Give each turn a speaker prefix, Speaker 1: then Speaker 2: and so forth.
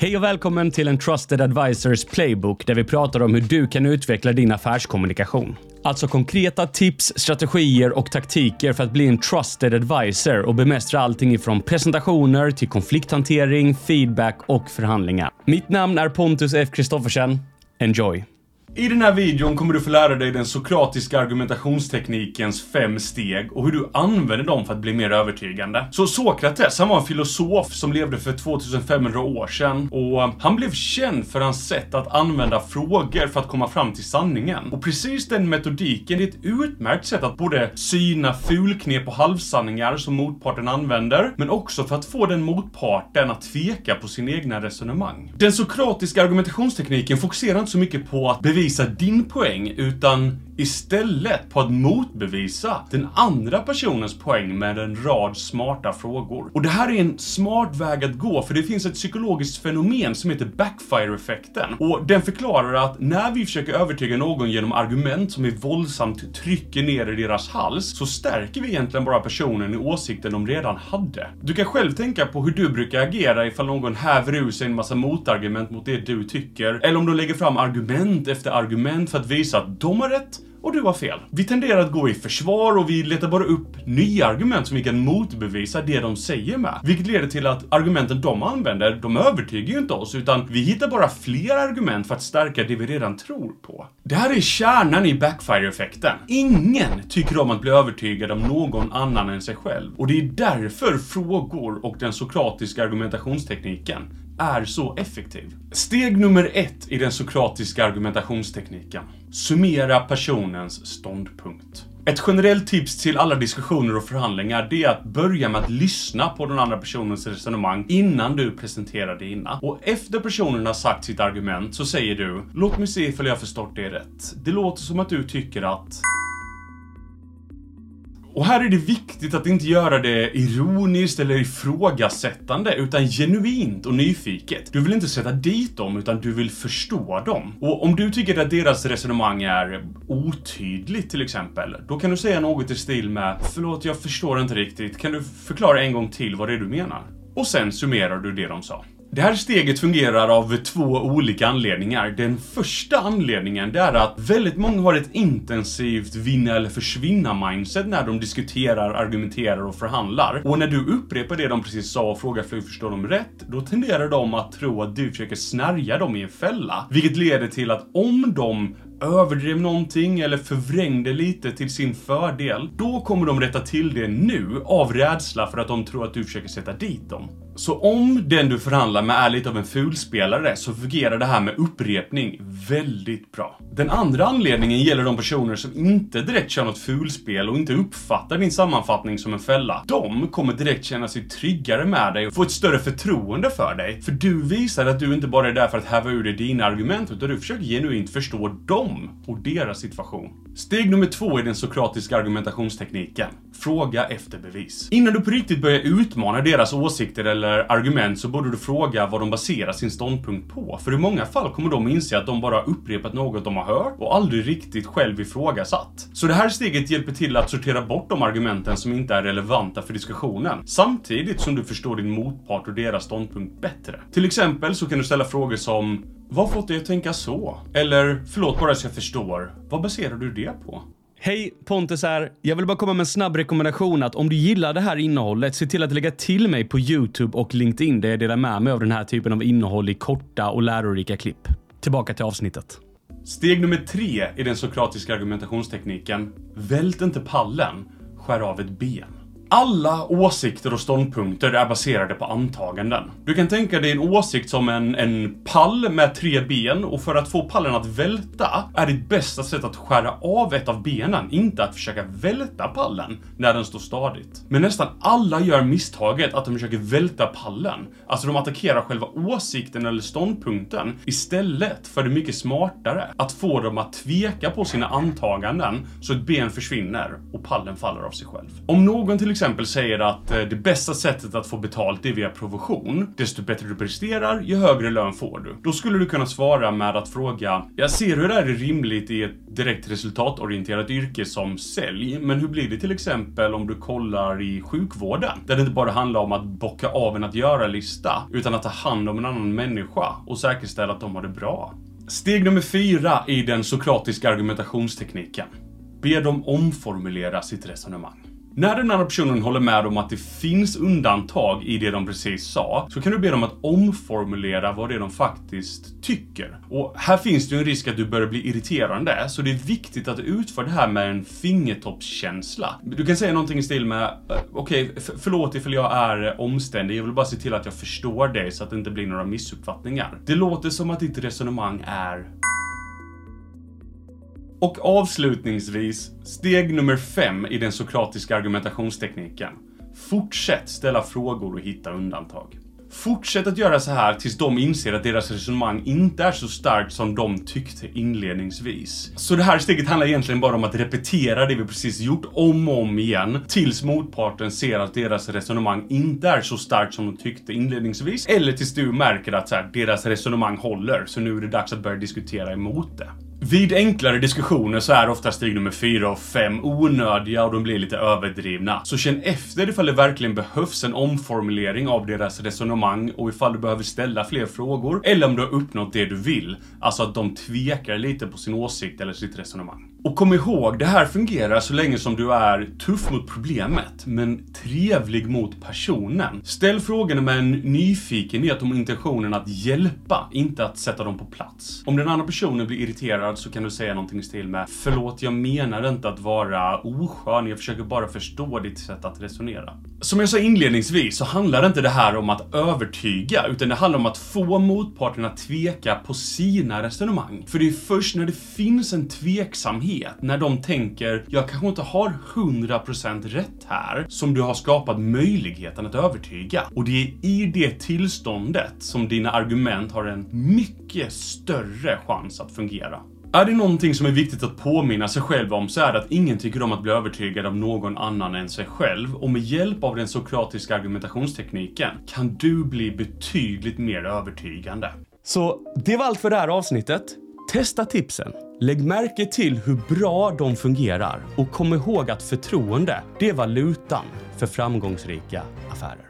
Speaker 1: Hej och välkommen till en Trusted Advisors Playbook där vi pratar om hur du kan utveckla din affärskommunikation. Alltså konkreta tips, strategier och taktiker för att bli en trusted advisor och bemästra allting ifrån presentationer till konflikthantering, feedback och förhandlingar. Mitt namn är Pontus F. Kristoffersen. Enjoy! I den här videon kommer du få lära dig den sokratiska argumentationsteknikens fem steg och hur du använder dem för att bli mer övertygande. Så Sokrates, han var en filosof som levde för 2500 år sedan och han blev känd för hans sätt att använda frågor för att komma fram till sanningen. Och precis den metodiken är ett utmärkt sätt att både syna fulknep och halvsanningar som motparten använder, men också för att få den motparten att tveka på sin egna resonemang. Den sokratiska argumentationstekniken fokuserar inte så mycket på att bevisa bevisa din poäng, utan istället på att motbevisa den andra personens poäng med en rad smarta frågor. Och det här är en smart väg att gå, för det finns ett psykologiskt fenomen som heter backfire-effekten. Och den förklarar att när vi försöker övertyga någon genom argument som vi våldsamt trycker ner i deras hals, så stärker vi egentligen bara personen i åsikten de redan hade. Du kan själv tänka på hur du brukar agera ifall någon häver ur sig en massa motargument mot det du tycker, eller om de lägger fram argument efter argument för att visa att de har rätt och du har fel. Vi tenderar att gå i försvar och vi letar bara upp nya argument som vi kan motbevisa det de säger med. Vilket leder till att argumenten de använder, de övertygar ju inte oss, utan vi hittar bara fler argument för att stärka det vi redan tror på. Det här är kärnan i backfire-effekten. Ingen tycker om att bli övertygad av någon annan än sig själv. Och det är därför frågor och den sokratiska argumentationstekniken är så effektiv. Steg nummer ett i den sokratiska argumentationstekniken. Summera personens ståndpunkt. Ett generellt tips till alla diskussioner och förhandlingar, det är att börja med att lyssna på den andra personens resonemang innan du presenterar dina. Och efter personen har sagt sitt argument så säger du Låt mig se ifall jag förstått det rätt. Det låter som att du tycker att och här är det viktigt att inte göra det ironiskt eller ifrågasättande, utan genuint och nyfiket. Du vill inte sätta dit dem, utan du vill förstå dem. Och om du tycker att deras resonemang är otydligt till exempel, då kan du säga något i stil med Förlåt, jag förstår inte riktigt. Kan du förklara en gång till vad det är du menar? Och sen summerar du det de sa. Det här steget fungerar av två olika anledningar. Den första anledningen, det är att väldigt många har ett intensivt vinna eller försvinna mindset när de diskuterar, argumenterar och förhandlar. Och när du upprepar det de precis sa och frågar för förstår de rätt, då tenderar de att tro att du försöker snärja dem i en fälla. Vilket leder till att om de överdrev någonting eller förvrängde lite till sin fördel, då kommer de rätta till det nu av rädsla för att de tror att du försöker sätta dit dem. Så om den du förhandlar med är lite av en fulspelare så fungerar det här med upprepning väldigt bra. Den andra anledningen gäller de personer som inte direkt kör något fulspel och inte uppfattar din sammanfattning som en fälla. De kommer direkt känna sig tryggare med dig och få ett större förtroende för dig. För du visar att du inte bara är där för att häva ur dig dina argument, utan du försöker genuint förstå dem dem och deras situation. Steg nummer två i den sokratiska argumentationstekniken. Fråga efter bevis. Innan du på riktigt börjar utmana deras åsikter eller argument så borde du fråga vad de baserar sin ståndpunkt på. För i många fall kommer de inse att de bara upprepat något de har hört och aldrig riktigt själv ifrågasatt. Så det här steget hjälper till att sortera bort de argumenten som inte är relevanta för diskussionen. Samtidigt som du förstår din motpart och deras ståndpunkt bättre. Till exempel så kan du ställa frågor som vad fått dig att tänka så? Eller, förlåt bara så jag förstår, vad baserar du det på? Hej, Pontus här. Jag vill bara komma med en snabb rekommendation att om du gillar det här innehållet, se till att lägga till mig på YouTube och LinkedIn där jag delar med mig av den här typen av innehåll i korta och lärorika klipp. Tillbaka till avsnittet. Steg nummer tre i den sokratiska argumentationstekniken. Vält inte pallen, skär av ett ben. Alla åsikter och ståndpunkter är baserade på antaganden. Du kan tänka dig en åsikt som en, en pall med tre ben och för att få pallen att välta är ditt bästa sätt att skära av ett av benen, inte att försöka välta pallen när den står stadigt. Men nästan alla gör misstaget att de försöker välta pallen. Alltså de attackerar själva åsikten eller ståndpunkten istället för det mycket smartare att få dem att tveka på sina antaganden så ett ben försvinner och pallen faller av sig själv. Om någon till exempel säger att eh, det bästa sättet att få betalt är via provision. Desto bättre du presterar, ju högre lön får du. Då skulle du kunna svara med att fråga, jag ser hur det här är rimligt i ett direkt resultatorienterat yrke som sälj, men hur blir det till exempel om du kollar i sjukvården? Där det inte bara handlar om att bocka av en att göra-lista, utan att ta hand om en annan människa och säkerställa att de har det bra. Steg nummer fyra i den sokratiska argumentationstekniken. Be dem omformulera sitt resonemang. När den andra personen håller med om att det finns undantag i det de precis sa, så kan du be dem att omformulera vad det är de faktiskt tycker. Och här finns det ju en risk att du börjar bli irriterande, så det är viktigt att du utför det här med en fingertoppskänsla. Du kan säga någonting i stil med, eh, okej, okay, förlåt ifall jag är omständig, jag vill bara se till att jag förstår dig så att det inte blir några missuppfattningar. Det låter som att ditt resonemang är och avslutningsvis, steg nummer fem i den sokratiska argumentationstekniken. Fortsätt ställa frågor och hitta undantag. Fortsätt att göra så här tills de inser att deras resonemang inte är så starkt som de tyckte inledningsvis. Så det här steget handlar egentligen bara om att repetera det vi precis gjort om och om igen tills motparten ser att deras resonemang inte är så starkt som de tyckte inledningsvis. Eller tills du märker att så här, deras resonemang håller, så nu är det dags att börja diskutera emot det. Vid enklare diskussioner så är ofta steg nummer 4 och 5 onödiga och de blir lite överdrivna. Så känn efter ifall det verkligen behövs en omformulering av deras resonemang och ifall du behöver ställa fler frågor eller om du har uppnått det du vill. Alltså att de tvekar lite på sin åsikt eller sitt resonemang. Och kom ihåg, det här fungerar så länge som du är tuff mot problemet, men trevlig mot personen. Ställ frågorna med en nyfikenhet om intentionen att hjälpa, inte att sätta dem på plats. Om den andra personen blir irriterad så kan du säga någonting i stil med Förlåt, jag menar inte att vara oskön, jag försöker bara förstå ditt sätt att resonera. Som jag sa inledningsvis så handlar inte det här om att övertyga, utan det handlar om att få motparten att tveka på sina resonemang. För det är först när det finns en tveksamhet, när de tänker jag kanske inte har 100% rätt här, som du har skapat möjligheten att övertyga. Och det är i det tillståndet som dina argument har en mycket större chans att fungera. Är det någonting som är viktigt att påminna sig själv om så är det att ingen tycker om att bli övertygad av någon annan än sig själv och med hjälp av den sokratiska argumentationstekniken kan du bli betydligt mer övertygande. Så det var allt för det här avsnittet. Testa tipsen. Lägg märke till hur bra de fungerar och kom ihåg att förtroende, det är valutan för framgångsrika affärer.